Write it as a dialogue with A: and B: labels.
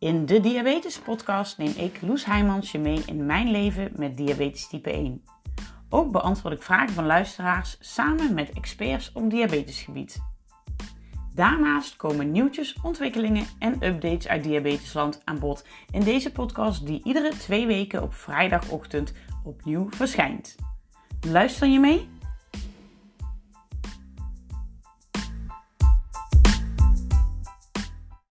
A: In de Diabetes Podcast neem ik, Loes Heijmans, je mee in mijn leven met diabetes type 1. Ook beantwoord ik vragen van luisteraars samen met experts op diabetesgebied. Daarnaast komen nieuwtjes, ontwikkelingen en updates uit Diabetesland aan bod in deze podcast die iedere twee weken op vrijdagochtend opnieuw verschijnt. Luister je mee?